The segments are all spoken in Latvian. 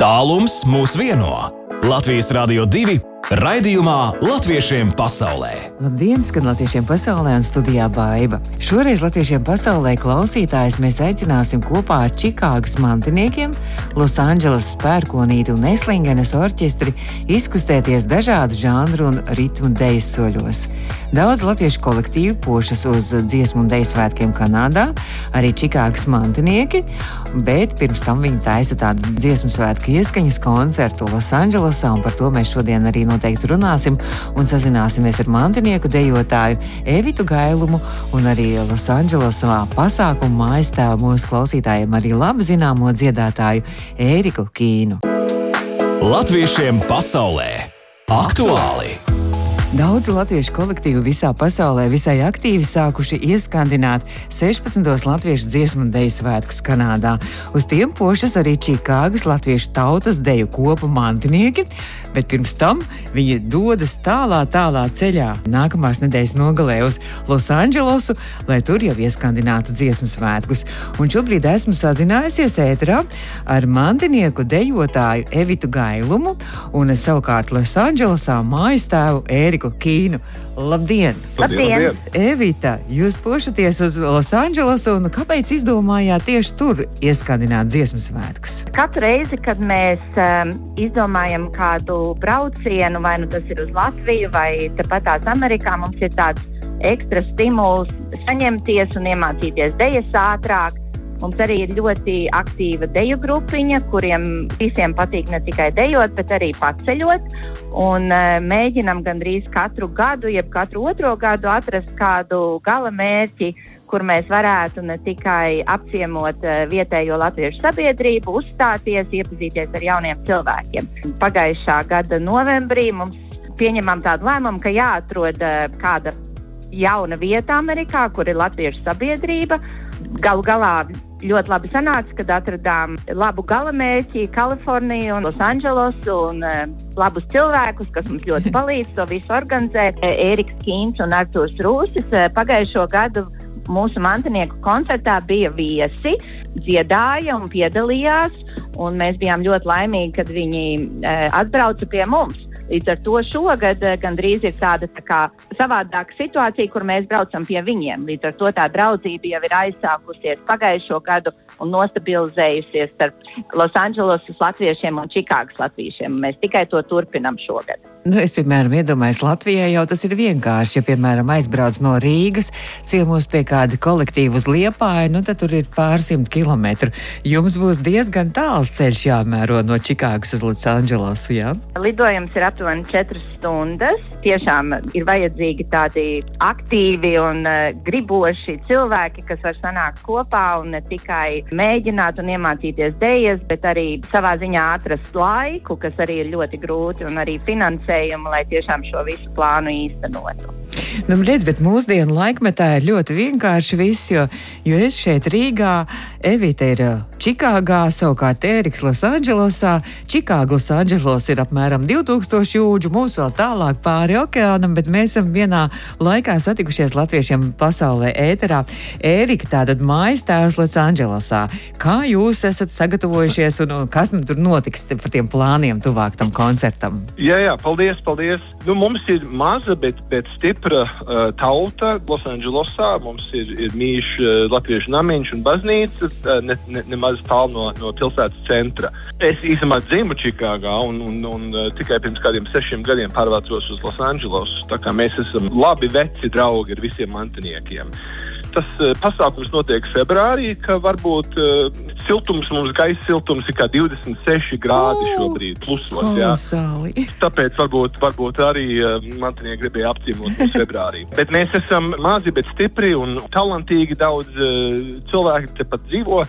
Tālums mūs vieno. Latvijas Rādio 2 raidījumā Latviešiem pasaulē. Labdien, skan Latviešiem pasaulē un studijā Baiva. Šoreiz Latviešiem pasaulē klausītājus mēs aicināsim kopā ar Čikāgas mantiniekiem, Losandželas spērkonīti un Eslingenes orķestri izkustēties dažādu žanru un ritmu dejas soļos. Daudz latviešu kolektīvu pošas uz dziesmu un deju svētkiem Kanādā, arī Čikāgas mantinieki, bet pirms tam viņi taisa tādu dziesmu svētku ieskaņas koncertu Losandželosā, un par to mēs šodien arī noteikti runāsim un sazināsimies ar mantinieku dejotāju Evitu Gailumu un arī Losandželosā pasākumu mājas tēvu mūsu klausītājiem arī labi zināmo dziedātāju Ēriku Kīnu. Latviešiem pasaulē aktuāli! Daudzi latviešu kolektīvi visā pasaulē visai aktīvi sākuši ieskandināt 16. latviešu dziesmu un deju svētkus Kanādā. Uz tiem pošas arī Čikāgas latviešu tautas deju kopu mantinieki, bet pirms tam viņi dodas tālā, tālā ceļā nākamās nedēļas nogalē uz Losandželosu, lai tur jau ieskandinātu dziesmu svētkus. Un šobrīd esmu sazinājusies ēterā ar mantinieku dejotāju Evitu Gailumu un savukārt Losandželosā mājas tēvu Ēriku. Eriku Kīnu. Labdien! Labdien! Evita, jūs pošaties uz Losandželosu, un kāpēc izdomājāt tieši tur ieskandināt dziesmu svētkus? Katru reizi, kad mēs um, izdomājam kādu braucienu, vai nu tas ir uz Latviju vai tepatās Amerikā, mums ir tāds ekstra stimuls saņemties un iemācīties dejas ātrāk. Mums arī ir ļoti aktīva deju grupiņa, kuriem visiem patīk ne tikai dejot, bet arī paceļot. Un, uh, mēģinam gandrīz katru gadu, jeb katru otro gadu atrast kādu gala mērķi, kur mēs varētu ne tikai apciemot uh, vietējo latviešu sabiedrību, uzstāties, iepazīties ar jauniem cilvēkiem. Pagājušā gada novembrī mums pieņemam tādu lēmumu, ka jāatrod uh, kāda jauna vieta Amerikā, kur ir latviešu sabiedrība. Galu galā ļoti labi sanāca, kad atradām labu galamērķi, Kaliforniju un Losandželosu un uh, labus cilvēkus, kas mums ļoti palīdz to visu organizēt. Ēriks Kīns un Artūrs Rūsis uh, pagājušo gadu mūsu mantinieku koncertā bija viesi, dziedāja un piedalījās. Un mēs bijām ļoti laimīgi, kad viņi uh, atbrauca pie mums. Līdz ar to šogad gandrīz ir tāda tā kā, savādāka situācija, kur mēs braucam pie viņiem. Līdz ar to tā draudzība jau ir aizsākusies pagājušo gadu un nostabilizējusies starp Losandželosas latviešiem un Čikāgas latviešiem. Mēs tikai to turpinam šogad. Nu, es, piemēram, iedomājos, Latvijā jau tas ir vienkārši. Ja, piemēram, aizbrauc no Rīgas, ciemos pie kāda kolektīva uz Liepāju, nu, tad tur ir pārsimt kilometru. Jums būs diezgan tāls ceļš jāmēro no Čikāgas uz Losandželosu. Ja? Lidojums ir aptuveni 4 stundas. Tiešām ir vajadzīgi tādi aktīvi un uh, griboši cilvēki, kas var sanākt kopā un ne tikai mēģināt un iemācīties dēļas, bet arī savā ziņā atrast laiku, kas arī ir ļoti grūti, un arī finansējumu, lai tiešām šo visu plānu īstenotu. Nu, redz, bet mūsdienu laikmetā ir ļoti vienkārši viss, jo, jo es šeit Rīgā, Evita ir Čikāgā, savukārt Ēriks Losandželosā. Čikāga Losandželos ir apmēram 2000 jūdžu, mūs vēl tālāk pāri okeānam, bet mēs esam vienā laikā satikušies latviešiem pasaulē ēterā. Ērika tātad mājas tēvs Losandželosā. Kā jūs esat sagatavojušies un, un kas nu tur notiks par tiem plāniem tuvāk tam koncertam? Jā, jā, paldies, paldies. Nu, mums ir maza, bet, bet stipra uh, tauta Losandželosā. Mums ir, ir mīļš uh, latviešu namiņš un baznīca, uh, ne, ne, nemaz tālu no, no pilsētas centra. Es īstenībā dzimu Čikāgā un, un, un uh, tikai pirms kādiem sešiem gadiem pārvācos uz Losandželosu. Mēs esam labi veci draugi ar visiem mantiniekiem. Tas uh, pasākums notiek februārī, ka varbūt uh, siltums mums gaisa siltums ir kā 26 grādi šobrīd, plusos. Kolosāli. Tāpēc varbūt, varbūt arī uh, mantinieki gribēja apciemot mūs februārī. Bet mēs esam mazi, bet stipri un talantīgi. Daudz uh, cilvēku tepat dzīvo.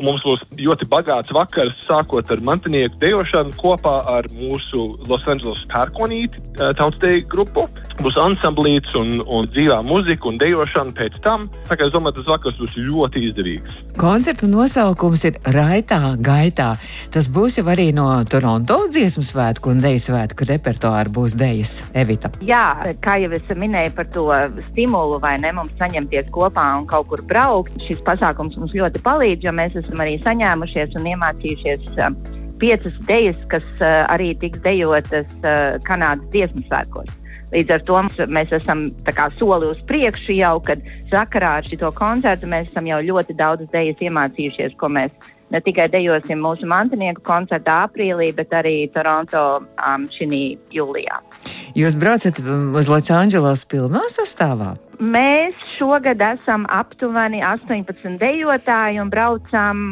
Mums būs ļoti bagāts vakars, sākot ar mantinieku dejošanu kopā ar mūsu Losandželos pērkonīti uh, tautsdeju grupu. Būs ansamblīts un, un dzīvā muzika un dejošana pēc tam. Tā kā es domāju, tas vakars būs ļoti izdevīgs. Koncerta nosaukums ir Raitā gaitā. Tas būs jau arī no Toronto dziesmu svētku un deju svētku repertuāra būs dejas Evita. Jā, kā jau es minēju par to stimulu, vai ne mums saņemties kopā un kaut kur braukt, šis pasākums mums ļoti palīdz, jo mēs esam arī saņēmušies un iemācījušies uh, piecas dejas, kas uh, arī tiks dejotas uh, Kanādas dziesmu svētkos. Līdz ar to mēs esam kā, soli uz priekšu jau, kad sakarā ar šo koncertu mēs esam jau ļoti daudz idejas iemācījušies, ko mēs ne tikai dejosim mūsu mantinieku koncertā aprīlī, bet arī Toronto um, šī jūlijā. Jūs braucat uz Losandželos pilnā sastāvā? Mēs šogad esam aptuveni 18 dejotāji un braucam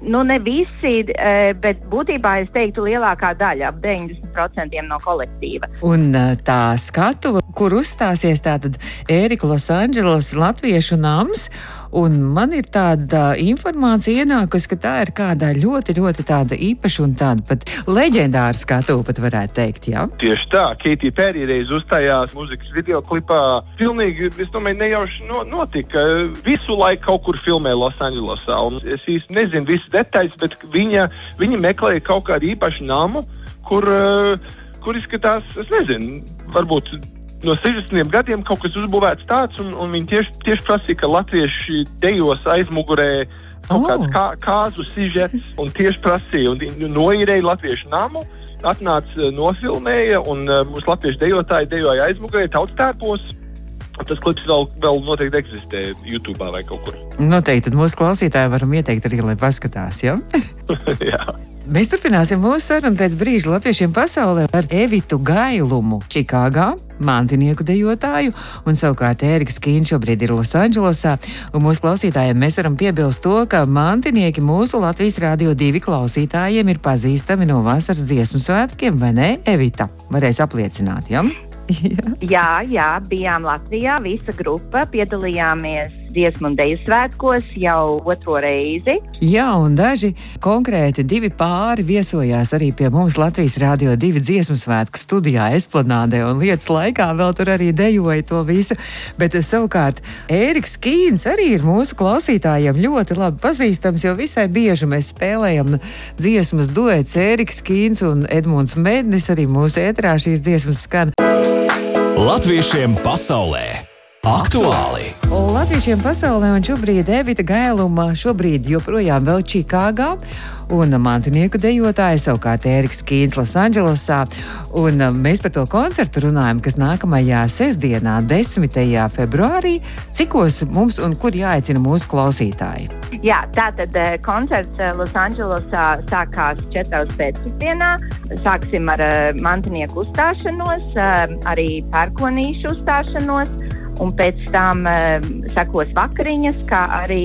Nu, ne visi, e, bet būtībā es teiktu, lielākā daļa, ap 90% no kolektīva. Un e, tā skatuve, kur uzstāsies tātad Ērika Losandželos Latviešu nams. Un man ir tāda informācija ienākusi, ka tā ir kāda ļoti, ļoti tāda īpaša un tāda pat leģendāra skatuve, pat varētu teikt. Jā? Tieši tā, Keitija Pērija reiz uzstājās muzikas video klipā. Pilnīgi, es domāju, nejauši no, notika. Visu laiku kaut kur filmē Losandželosā. Es īsti nezinu visas detaļas, bet viņa, viņa meklēja kaut kādu īpašu namu, kur, uh, kur izskatās, es nezinu, varbūt no 60 gadiem kaut kas uzbūvēts tāds, un, un viņi tieši, tieši prasīja, ka latvieši dejos aizmugurē kaut oh. kāds kā, kāzu sižets, un tieši prasīja, un noīrēja latviešu namu. Atnāca, nofilmēja, un uh, mūsu latviešu dejotāji dejoja aizmugurē, tautstērpos. Tas klips vēl, vēl noteikti eksistē YouTube vai kaut kur. Noteikti. Tad mūsu klausītājiem varam ieteikt arī, lai paskatās. Ja? Jā. Mēs turpināsim mūsu sarunu pēc brīža latviešiem pasaulē ar Evitu Gailumu, Čikāgā, mantinieku dejotāju, un savukārt Ēriks Kīns šobrīd ir Losandželosā. Mūsu klausītājiem mēs varam piebilst to, ka mantinieki mūsu Latvijas Rādio 2 klausītājiem ir pazīstami no vasaras dziesmu svētkiem, vai ne, Evita? Varēs apliecināt, ja? jā. jā, jā, bijām Latvijā, visa grupa piedalījāmies dziesmu un dēļu svētkos jau otro reizi. Jā, un daži konkrēti divi pāri viesojās arī pie mums Latvijas Rādio 2 dziesmu svētku studijā Esplanādē, un lietas laikā vēl tur arī dejoja to visu. Bet savukārt Ēriks Kīns arī ir mūsu klausītājiem ļoti labi pazīstams, jo visai bieži mēs spēlējam dziesmas duets Ēriks Kīns un Edmunds Mednis arī mūsu ētrā šīs dziesmas skan. Latviešiem pasaulē! Aktuāli! Latviešiem pasaulē un šobrīd Evita Gailuma šobrīd joprojām vēl Čikāgā un mantinieku dejotāja savukārt Ēriks Kīns Losandželosā. Un um, mēs par to koncertu runājam, kas nākamajā sestdienā, 10. februārī, cikos mums un kur jāaicina mūsu klausītāji. Jā, tātad eh, koncerts eh, Losandželosā sākās 4. pēcpusdienā. Sāksim ar eh, mantinieku uzstāšanos, arī pērkonīšu uzstāšanos un pēc tam uh, sekos vakariņas, kā arī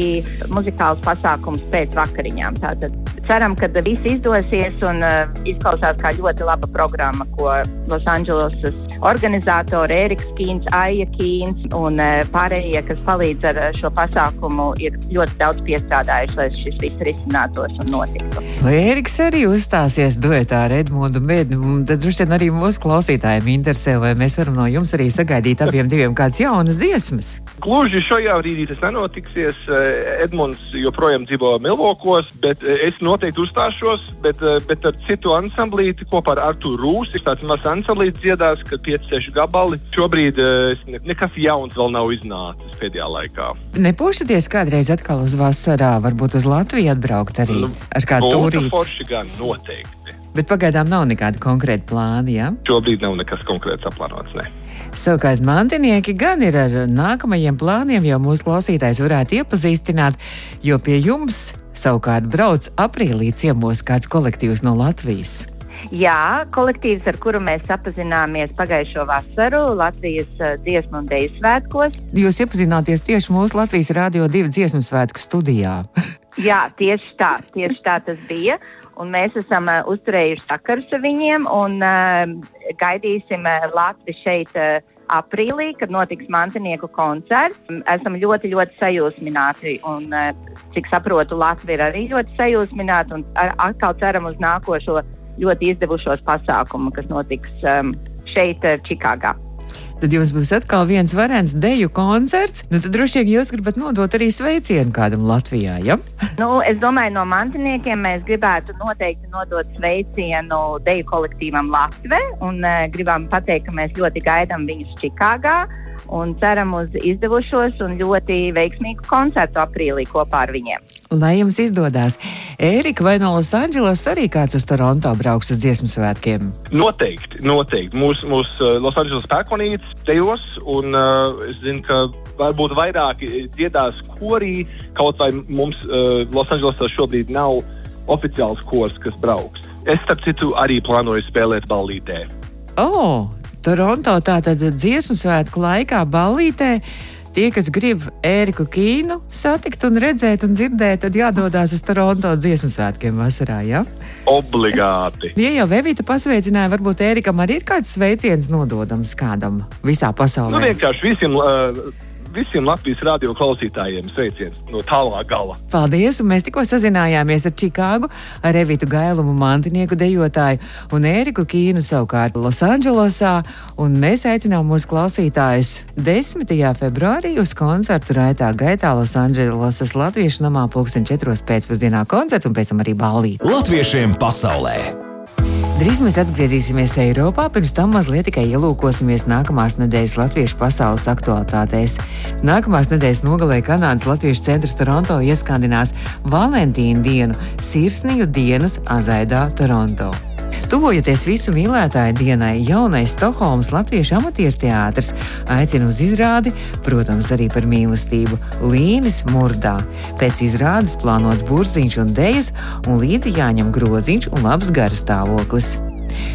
muzikāls pasākums pēc vakariņām. Tātad ceram, ka viss izdosies un uh, izklausās kā ļoti laba programma, ko Losandželosas organizatori Eriks Kīns, Aija Kīns un uh, pārējie, kas palīdz ar šo pasākumu, ir ļoti daudz piestrādājuši, lai šis viss risinātos un notiktu. Vai Eriks arī uzstāsies duetā ar Edmundu Mēdnu? Tad droši vien arī mūsu klausītājiem interesē, vai mēs varam no jums arī sagaidīt abiem diviem kāds jaunas dziesmas. Gluži šajā brīdī tas nenotiksies. Edmunds joprojām dzīvo Milvokos, bet es no noteikti uzstāšos, bet, eh, bet ar citu ansamblīti kopā ar Arthuru Rūsu. Ir tāds mazs ansamblīts dziedās, ka 5-6 gabali. Šobrīd uh, nekas jauns vēl nav iznācis pēdējā laikā. Nepūšaties kādreiz atkal uz vasarā, varbūt uz Latviju atbraukt arī nu, ar kādu tūrīti? Forši gan, noteikti. Bet pagaidām nav nekāda konkrēta plāna? Ja? Šobrīd nav nekas konkrēts aplānots, ne. Savukārt mantinieki gan ir ar nākamajiem plāniem, jau mūsu klausītājs varētu iepazīstināt, jo pie jums savukārt brauc aprīlī ciemos kāds kolektīvs no Latvijas. Jā, kolektīvs, ar kuru mēs apzināmies pagājušo vasaru Latvijas uh, dziesmu un dēļu svētkos. Jūs iepazināties tieši mūsu Latvijas Rādio 2 dziesmu svētku studijā. Jā, tieši tā, tieši tā tas bija. Un mēs esam uh, uzturējuši sakarus ar viņiem un uh, gaidīsim uh, Latviju šeit. Uh, aprīlī, kad notiks mantinieku koncerts. Esam ļoti, ļoti sajūsmināti. Un, uh, cik saprotu, Latvija ir arī ļoti sajūsmināta un atkal ceram uz nākošo ļoti izdevušos pasākumu, kas notiks um, šeit, Čikāgā. Tad jums būs atkal viens varens deju koncerts. Nu, tad droši vien jūs gribat nodot arī sveicienu kādam Latvijā. Ja? Nu, es domāju, no mantiniekiem mēs gribētu noteikti nodot sveicienu deju kolektīvam Latvijā un uh, gribam pateikt, ka mēs ļoti gaidām viņus Čikāgā un ceram uz izdevušos un ļoti veiksmīgu koncertu aprīlī kopā ar viņiem. Lai jums izdodas, Ērika, vai no Losandželos arī kāds uz Toronto brauks uz dziesmu svētkiem? Noteikti, noteikti. Mūsu mūs, uh, Losandželos pērkonītes dejos, un uh, es zinu, ka varbūt vairāk dziedās korī, kaut vai mums uh, Losandželosā šobrīd nav oficiāls kurs, kas brauks. Es, starp citu, arī plānoju spēlēt ballītē. Oh, Toronto tātad dziesmu svētku laikā ballītē. Tie, kas grib Ēriku Kīnu satikt un redzēt un dzirdēt, tad jādodas uz Toronto dziesmu svētkiem vasarā. Ja? Obligāti. Ja jau Vevita pasveicināja, varbūt Ērikam arī ir kāds sveiciens nododams kādam visā pasaulē. Nu, vienkārši visiem. Uh, visiem Latvijas radio klausītājiem sveiciens no tālā gala. Paldies! Mēs tikko sazinājāmies ar Čikāgu, ar Evitu Gailumu, mantinieku dejotāju un Ēriku Kīnu savukārt Losandželosā. Mēs aicinām mūsu klausītājus 10. februārī uz koncertu raitā gaitā Losandželosas Latviešu namā pulksten 4. pēcpusdienā koncerts un pēc tam arī ballīt. Latviešiem pasaulē! Drīz mēs atgriezīsimies Eiropā, pirms tam mazliet tikai ielūkosimies nākamās nedēļas latviešu pasaules aktualitātēs. Nākamās nedēļas nogalē Kanādas Latviešu centrs Toronto ieskandinās Valentīna dienu Sirsniju dienas Azaidā Toronto. Tuvojoties visu mīlētāju dienai, jaunais Stokholmas Latviešu amatieru teātris aicina uz izrādi, protams, arī par mīlestību Līnis Murdā. Pēc izrādes plānots burziņš un dēļas, un līdzi jāņem groziņš un labs garstāvoklis.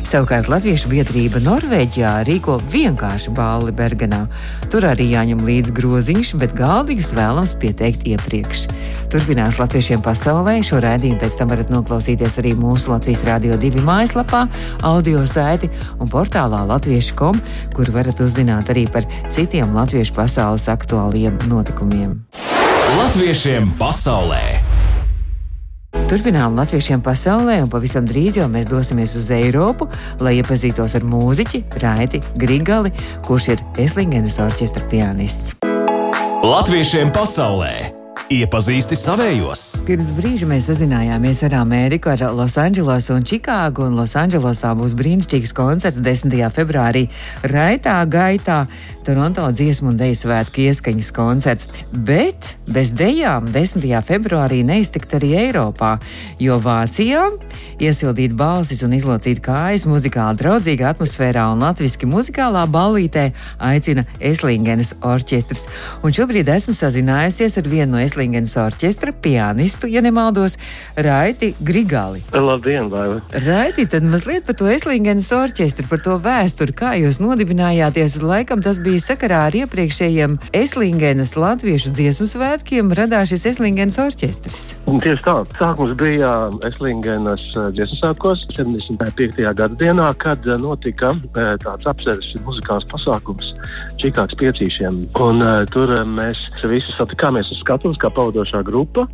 Savukārt Latviešu biedrība Norvēģijā rīko vienkārši balli Bergenā. Tur arī jāņem līdzi groziņš, bet galdīgas vēlams pieteikt iepriekš. Turpinās Latviešiem pasaulē. Šo raidījumu pēc tam varat noklausīties arī mūsu Latvijas Rādio 2 mājaslapā, audio saiti un portālā latviešu.com, kur varat uzzināt arī par citiem latviešu pasaules aktuāliem notikumiem. Latviešiem pasaulē! Turpinām latviešiem pasaulē, un pavisam drīz jau mēs dosimies uz Eiropu, lai iepazītos ar mūziķi Raiti Grigali, kurš ir Eslingenes orķestra pianists. Latviešiem pasaulē! Iepazīsti savējos. Pirms brīža mēs sazinājāmies ar Ameriku, ar Losandželosu un Čikāgu. Un Losandželosā būs brīnišķīgs koncerts 10. februārī Raitā gaitā. Toronto dziesmu un dēļu svētku ieskaņas koncerts. Bet bez dejām 10. februārī neiztikt arī Eiropā, jo Vācijā iesildīt balsis un izlocīt kājas muzikāli draudzīgā atmosfērā un latviski muzikālā ballītē aicina Eslingenes orķestrs. Un šobrīd esmu sazinājusies ar vienu no Eslingenes orķestra pianistu, ja nemaldos, Raiti Grigali. Labdien, Baiva! Raiti, tad mazliet par to Eslingenes orķestru, par to vēsturi, kā jūs nodibinājāties. Laikam tas bija sakarā ar iepriekšējiem Eslingenes latviešu dziesmu svētkiem, radās šis Eslingenes orķestris. Tieši tā, sākums bija Eslingenes eh, dziesmu svētkos 75. gada dienā, kad eh, notika eh, tāds apsevis muzikāls pasākums Čikāgas piecīšiem. Un, uh, tur mēs visi satikāmies uz skatuves, kā pavadošā grupa.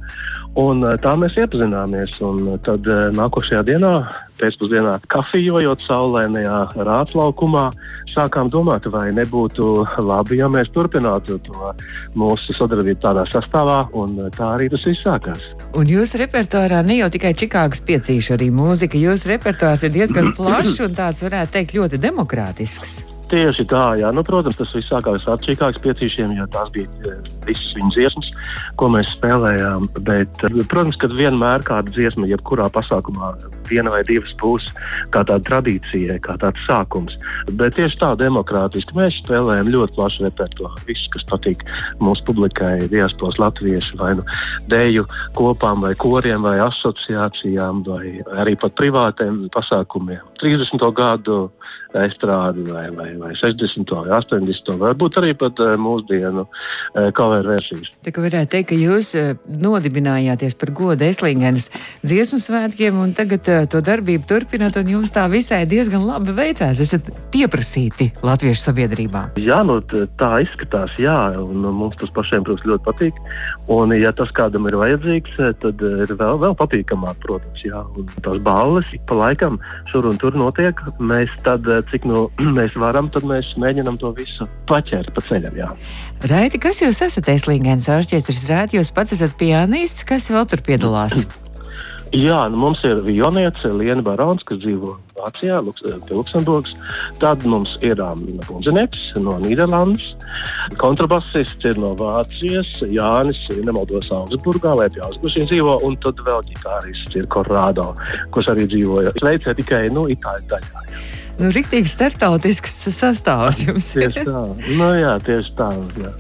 Un, tā mēs iepazināmies. Un tad nākošajā dienā, pēcpusdienā, kafijojot saulēnajā rātlaukumā, sākām domāt, vai nebūtu labi, ja mēs turpinātu to mūsu sadarbību tādā sastāvā. Tā arī tas viss sākās. Un jūsu repertuārā ne jau tikai Čikāgas piecīša, arī mūzika. Jūsu repertuārs ir diezgan plašs un tāds, varētu teikt, ļoti demokrātisks. Tieši tā, jā. Nu, protams, tas viss sākās ar Čikāgas piecīšiem, jo tās bija eh, visas viņas dziesmas, ko mēs spēlējām. Bet, eh, protams, ka vienmēr kāda dziesma, jebkurā pasākumā, viena vai divas būs kā tāda tradīcija, kā tāds sākums. Bet tieši tā, demokrātiski mēs spēlējam ļoti plašu repertuāru. Viss, kas patīk mūsu publikai, diasporas latviešu vai nu dēļu kopām, vai koriem, vai asociācijām, vai arī pat privātiem pasākumiem. 30. gadu estrādi vai, vai, vai 60. vai 80. varbūt arī pat uh, mūsdienu cover versijas. Tā kā varētu teikt, ka jūs uh, nodibinājāties par godu Eslingenes dziesmu svētkiem un tagad to darbību turpināt, un jums tā visai diezgan labi veicās. Esat pieprasīti Latviešu sabiedrībā. Jā, nu, tā izskatās, jā, un mums tas pašiem, protams, ļoti patīk. Un, ja tas kādam ir vajadzīgs, tad ir vēl, vēl patīkamāk, protams, jā. Un tās balles pa laikam šur un tur notiek. Mēs tad cik nu mēs varam, tad mēs mēģinām to visu paķert pa ceļam. Jā. Raiti, kas jūs esat? Eslīngens orķestris, Raiti, jūs pats esat pianists, kas vēl tur piedalās? Jā, nu mums ir violniece Liena Barons, kas dzīvo Vācijā, Luks, eh, Luksemburgas. Tad mums ir um, Bunzinieks no Nīderlandes, kontrabasists ir no Vācijas, Jānis, ja nemaldos, Augsburgā vai pie Augsburgas viņš dzīvo, un tad vēl ģitārists ir Korādo, kurš arī dzīvoja Šveicē tikai nu, Itāļu daļā. Jā. Nu, Rīktīgi startautisks sastāvs jums ir. Tieši tā, nu, jā, tieši tā. Jā.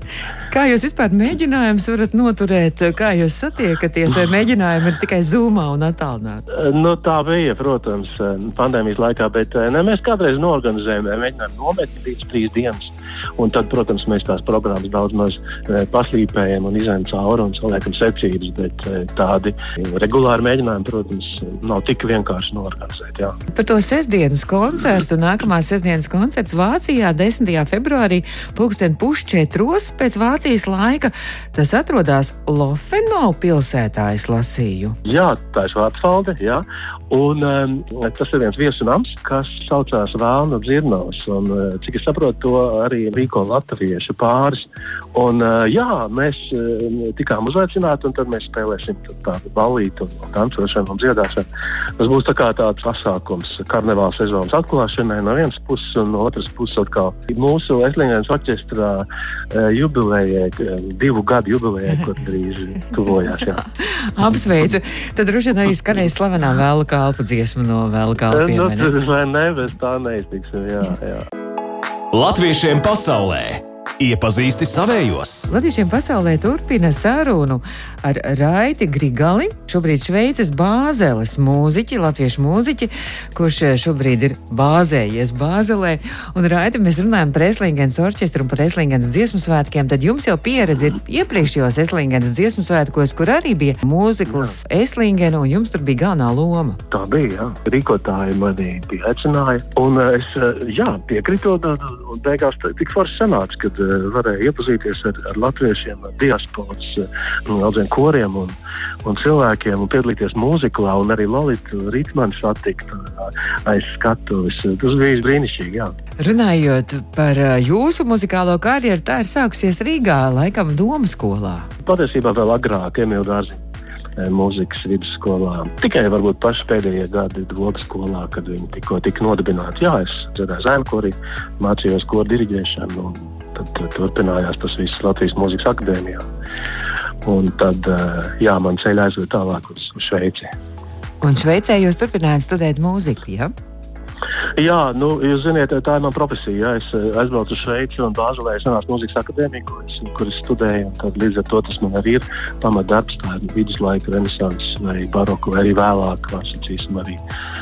Kā jūs vispār mēģinājumus varat noturēt, kā jūs satiekaties, vai mēģinājumi ir tikai zūmā un attālināti? Nu, tā bija, protams, pandēmijas laikā, bet ne, mēs kādreiz norganizējām, mēģinājām nometni līdz trīs dienas. Un tad, protams, mēs tās programmas daudz maz paslīpējam un izējām cauri un saliekam secības, bet tādi regulāri mēģinājumi, protams, nav tik vienkārši norganizēt. Jā. Par to sestdienas koncertu, nākamā sestdienas koncerts Vācijā 10. februārī pulksten pušķetros pēc Vācijas laika. Tas atrodas Lofeno pilsētā, es lasīju. Jā, tā ir Vācijā. Jā. Un, um, tas ir viens viesunams, kas saucās Vēlnu dzirnavas. Un, uh, cik es saprotu, to arī rīko latviešu pāris. Un, uh, jā, mēs uh, tikām uzaicināti, un tad mēs spēlēsim tādu ballītu, un dancošanu un dziedāšanu. Tas būs tā tāds pasākums karnevāla sezonas atklāšanai no vienas puses, un no otras puses atkal mūsu Eslīņas orķestrā jubileja jubilejai, divu gadu jubilejai, kur drīz tuvojās. Apsveicu. Tad droši vien arī skanēs slavenā vēlu kalpu dziesma no vēlu kalpiem. Nu, vai ne, bez tā neiztiksim. Jā, jā. Latviešiem pasaulē! Iepazīsti savējos. Latviešiem pasaulē turpina sarunu ar Raiti Grigali, šobrīd Šveices bāzeles mūziķi, latviešu mūziķi, kurš šobrīd ir bāzējies Bāzelē. Un Raiti mēs runājam par Eslingens orķestru un par Eslingens dziesmu svētkiem. Tad jums jau pieredze ir iepriekšējos Eslingens dziesmu svētkos, kur arī bija mūzikls Eslingena, un jums tur bija galvenā loma. Tā bija, jā. Rīkotāji mani bija aicināja, un es jā, piekritu, un beigās tik forši sanāca, kad varēja iepazīties ar, ar latviešiem, ar diasporas nu, daudziem koriem un, un cilvēkiem un piedalīties mūziklā un arī Lolita Rītmanu satikt aiz skatuves. Tas bija brīnišķīgi. Jā. Runājot par jūsu muzikālo karjeru, tā ir sākusies Rīgā, laikam Doma skolā. Patiesībā vēl agrāk Emīļa Dārziņa mūzikas vidusskolā. Tikai varbūt paši pēdējie gadi Dvogas skolā, kad viņi tikko tika nodibināti. Jā, es dziedāju zēnkorī, mācījos koru diriģēšanu un Tad turpinājās tas viss Latvijas Mūzikas akadēmijā. Un tad jā, man ceļā aizved tālāk uz Šveici. Un Šveicē jūs turpinājāt studēt mūziku? Ja? Jā, nu, jūs zināt, tā ir mana profesija. Jā. Es eh, aizbraucu uz Šveici un Bāzelē sanācu mūzikas akadēmiju, kur es, kur es studēju. Līdz ar to tas man arī ir pamatdarbs, kā ir viduslaika renesanss vai baroka, vai arī vēlāk, kā sacīsim, arī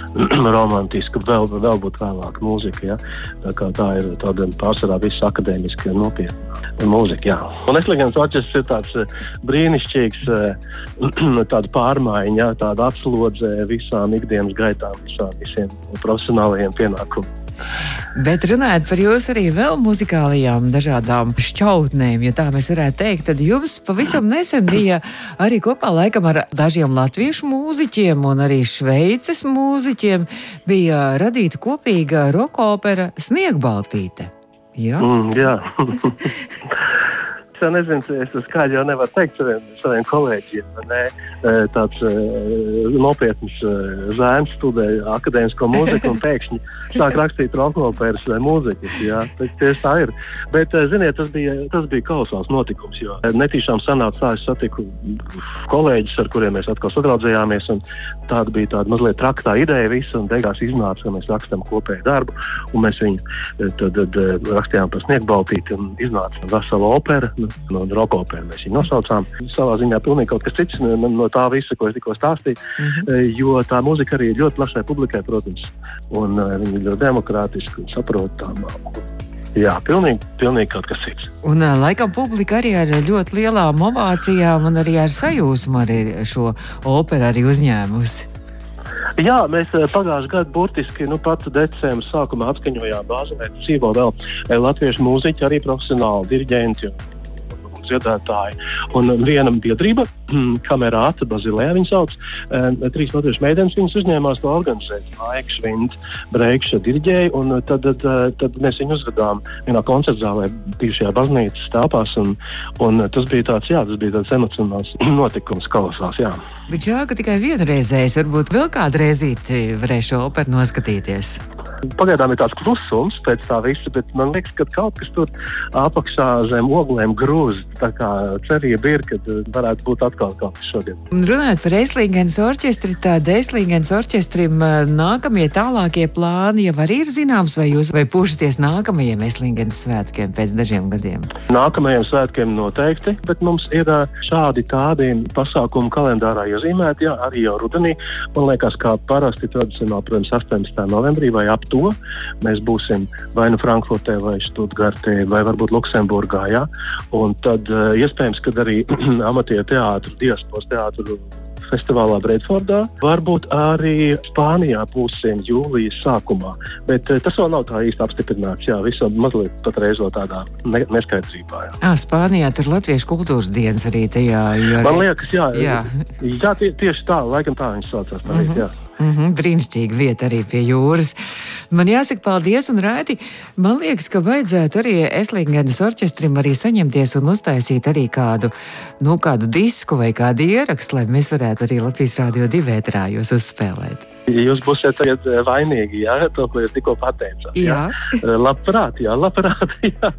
romantiska, vēl, vēl būtu vēlāk mūzika. Jā. Tā, tā ir tāda pārsvarā viss akadēmiski nopietna mūzika. Jā. Un es liekas, ka tas ir tāds eh, brīnišķīgs eh, pārmaiņa, tāda atslodze visām ikdienas gaitām, visām, visiem profesionāliem profesionālajiem pienākumiem. Bet runājot par jūsu arī vēl muzikālajām dažādām šķautnēm, ja tā mēs varētu teikt, tad jums pavisam nesen bija arī kopā laikam ar dažiem latviešu mūziķiem un arī šveices mūziķiem bija radīta kopīga roka opera Sniegbaltīte. Ja? Mm, jā. es nezinu, es to skaļi jau nevaru teikt saviem, saviem kolēģiem. Ne? Tāds nopietns zēns studēja akadēmisko mūziku un pēkšņi sāk rakstīt rokoperas vai mūzikas. Jā, tieši tā ir. Bet, ziniet, tas bija, tas bija kolosāls notikums, jo netīšām sanāca tā, es satiku kolēģis, ar kuriem mēs atkal sadraudzējāmies. Tāda bija tāda mazliet traktā ideja visa, un beigās iznāca, ka mēs rakstām kopēju darbu, un mēs viņu tad, tad, rakstījām par sniegbaltīti, un iznāca vesela opera. Nu, no rokopēm mēs viņu nosaucām. Savā ziņā pilnīgi kaut kas cits no, tā visa, ko es tikko stāstīju. Mm -hmm. Jo tā mūzika arī ir ļoti plašai publikai, protams, un uh, viņa ir ļoti demokrātiska un saprotama. Jā, pilnīgi, pilnīgi kaut kas cits. Un uh, laikam publika arī ar ļoti lielām ovācijām un arī ar sajūsmu arī šo operu arī uzņēmusi. Jā, mēs pagājušajā gadā burtiski nu, pat decembrī sākumā apskaņojām bāzi, dzīvo vēl latviešu mūziķi, arī profesionāli diriģenti dziedātāji. Un viena biedrība kamerā Ata Bazilē, viņa sauc, trīs latviešu meitenes, viņas uzņēmās to organizēt. Laika Švinta, Breikša diriģēja, un tad, tad, tad mēs viņu uzvedām vienā koncerta zālē, bijušajā baznīcas telpās, un, un tas bija tāds, jā, tas bija tāds emocionāls notikums, kolosāls, jā. Bet žēl, ka tikai vienreizējs, varbūt vēl kādu reizīti varēšu operu noskatīties. Pagaidām ir tāds klusums pēc tā visa, bet man liekas, ka kaut kas tur apakšā zem oglēm grūz. Tā kā cerība ir, ka varētu būt atkal kaut kas šodien. Runājot par Eislīngens orķestri, tad Eislīngens orķestrim nākamie tālākie plāni jau arī ir zināms, vai jūs vai pušaties nākamajiem Eislīngens svētkiem pēc dažiem gadiem? Nākamajiem svētkiem noteikti, bet mums ir šādi tādi pasākumu kalendārā iezīmēti, jā, arī jau rudenī. Man liekas, kā parasti tradicionāli, protams, 18. novembrī vai ap to. Mēs būsim vai nu Frankfurtē, vai Stuttgartē, vai varbūt Luksemburgā. Ja? Un tad uh, iespējams, ka arī amatieru teātris, diasporas teātris festivālā Bredfordā. Varbūt arī Spānijā būsim jūlijas sākumā. Bet uh, tas vēl nav tā īsti apstiprināts. Jā, viss vēl mazliet patreiz vēl tādā ne neskaidrībā. Jā. À, Spānijā tur Latviešu kultūras dienas arī tajā. Man liekas, jā, jā. jā tie, tieši tā, laikam tā viņas saucās. Tā, mm -hmm. Mm -hmm, brīnišķīga vieta arī pie jūras. Man jāsaka paldies un rēti. Man liekas, ka vajadzētu arī Eslingenes orķestrim arī saņemties un uztaisīt arī kādu, nu, kādu disku vai kādu ierakstu, lai mēs varētu arī Latvijas Rādio divētrā jūs uzspēlēt. Ja jūs būsiet tagad eh, vainīgi, jā, to, ko jūs tikko pateicāt. Jā, jā? Eh, labprāt, jā, labprāt. Jā.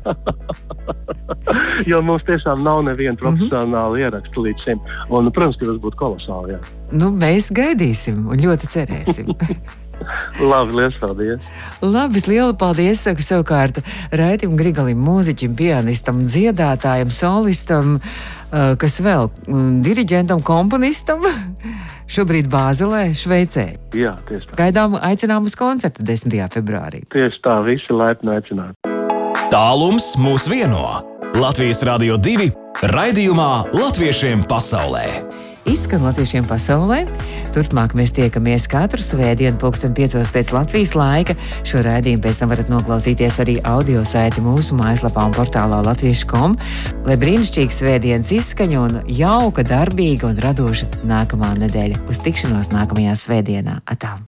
jo mums tiešām nav neviena mhm. profesionāla mm -hmm. ieraksta līdz šim. Un, protams, ka tas būtu kolosāli. Jā. Nu, mēs gaidīsim un ļoti cerēsim. Labi, liels paldies. Labi, lielu paldies. Saku savukārt Raitam Grigalim, mūziķim, pianistam, dziedātājam, solistam, uh, kas vēl mm, diriģentam, komponistam. Šobrīd Bāzelē, Šveicē. Jā, tieši tā. Gaidām aicinām uz koncertu 10. februārī. Tieši tā, visi laipni aicināti. Tālums mūs vieno. Latvijas Rādio 2 raidījumā Latviešiem pasaulē. Izskan latviešiem pasaulē. Turpmāk mēs tiekamies katru svētdienu, pulksten 5. pēc Latvijas laika. Šo raidījumu pēc tam varat noklausīties arī audio saiti mūsu mājaslapā un portālā latviešu.com. Lai brīnišķīgs svētdienas izskaņa un jauka, darbīga un radoša nākamā nedēļa. Uz tikšanos nākamajā svētdienā. Atā!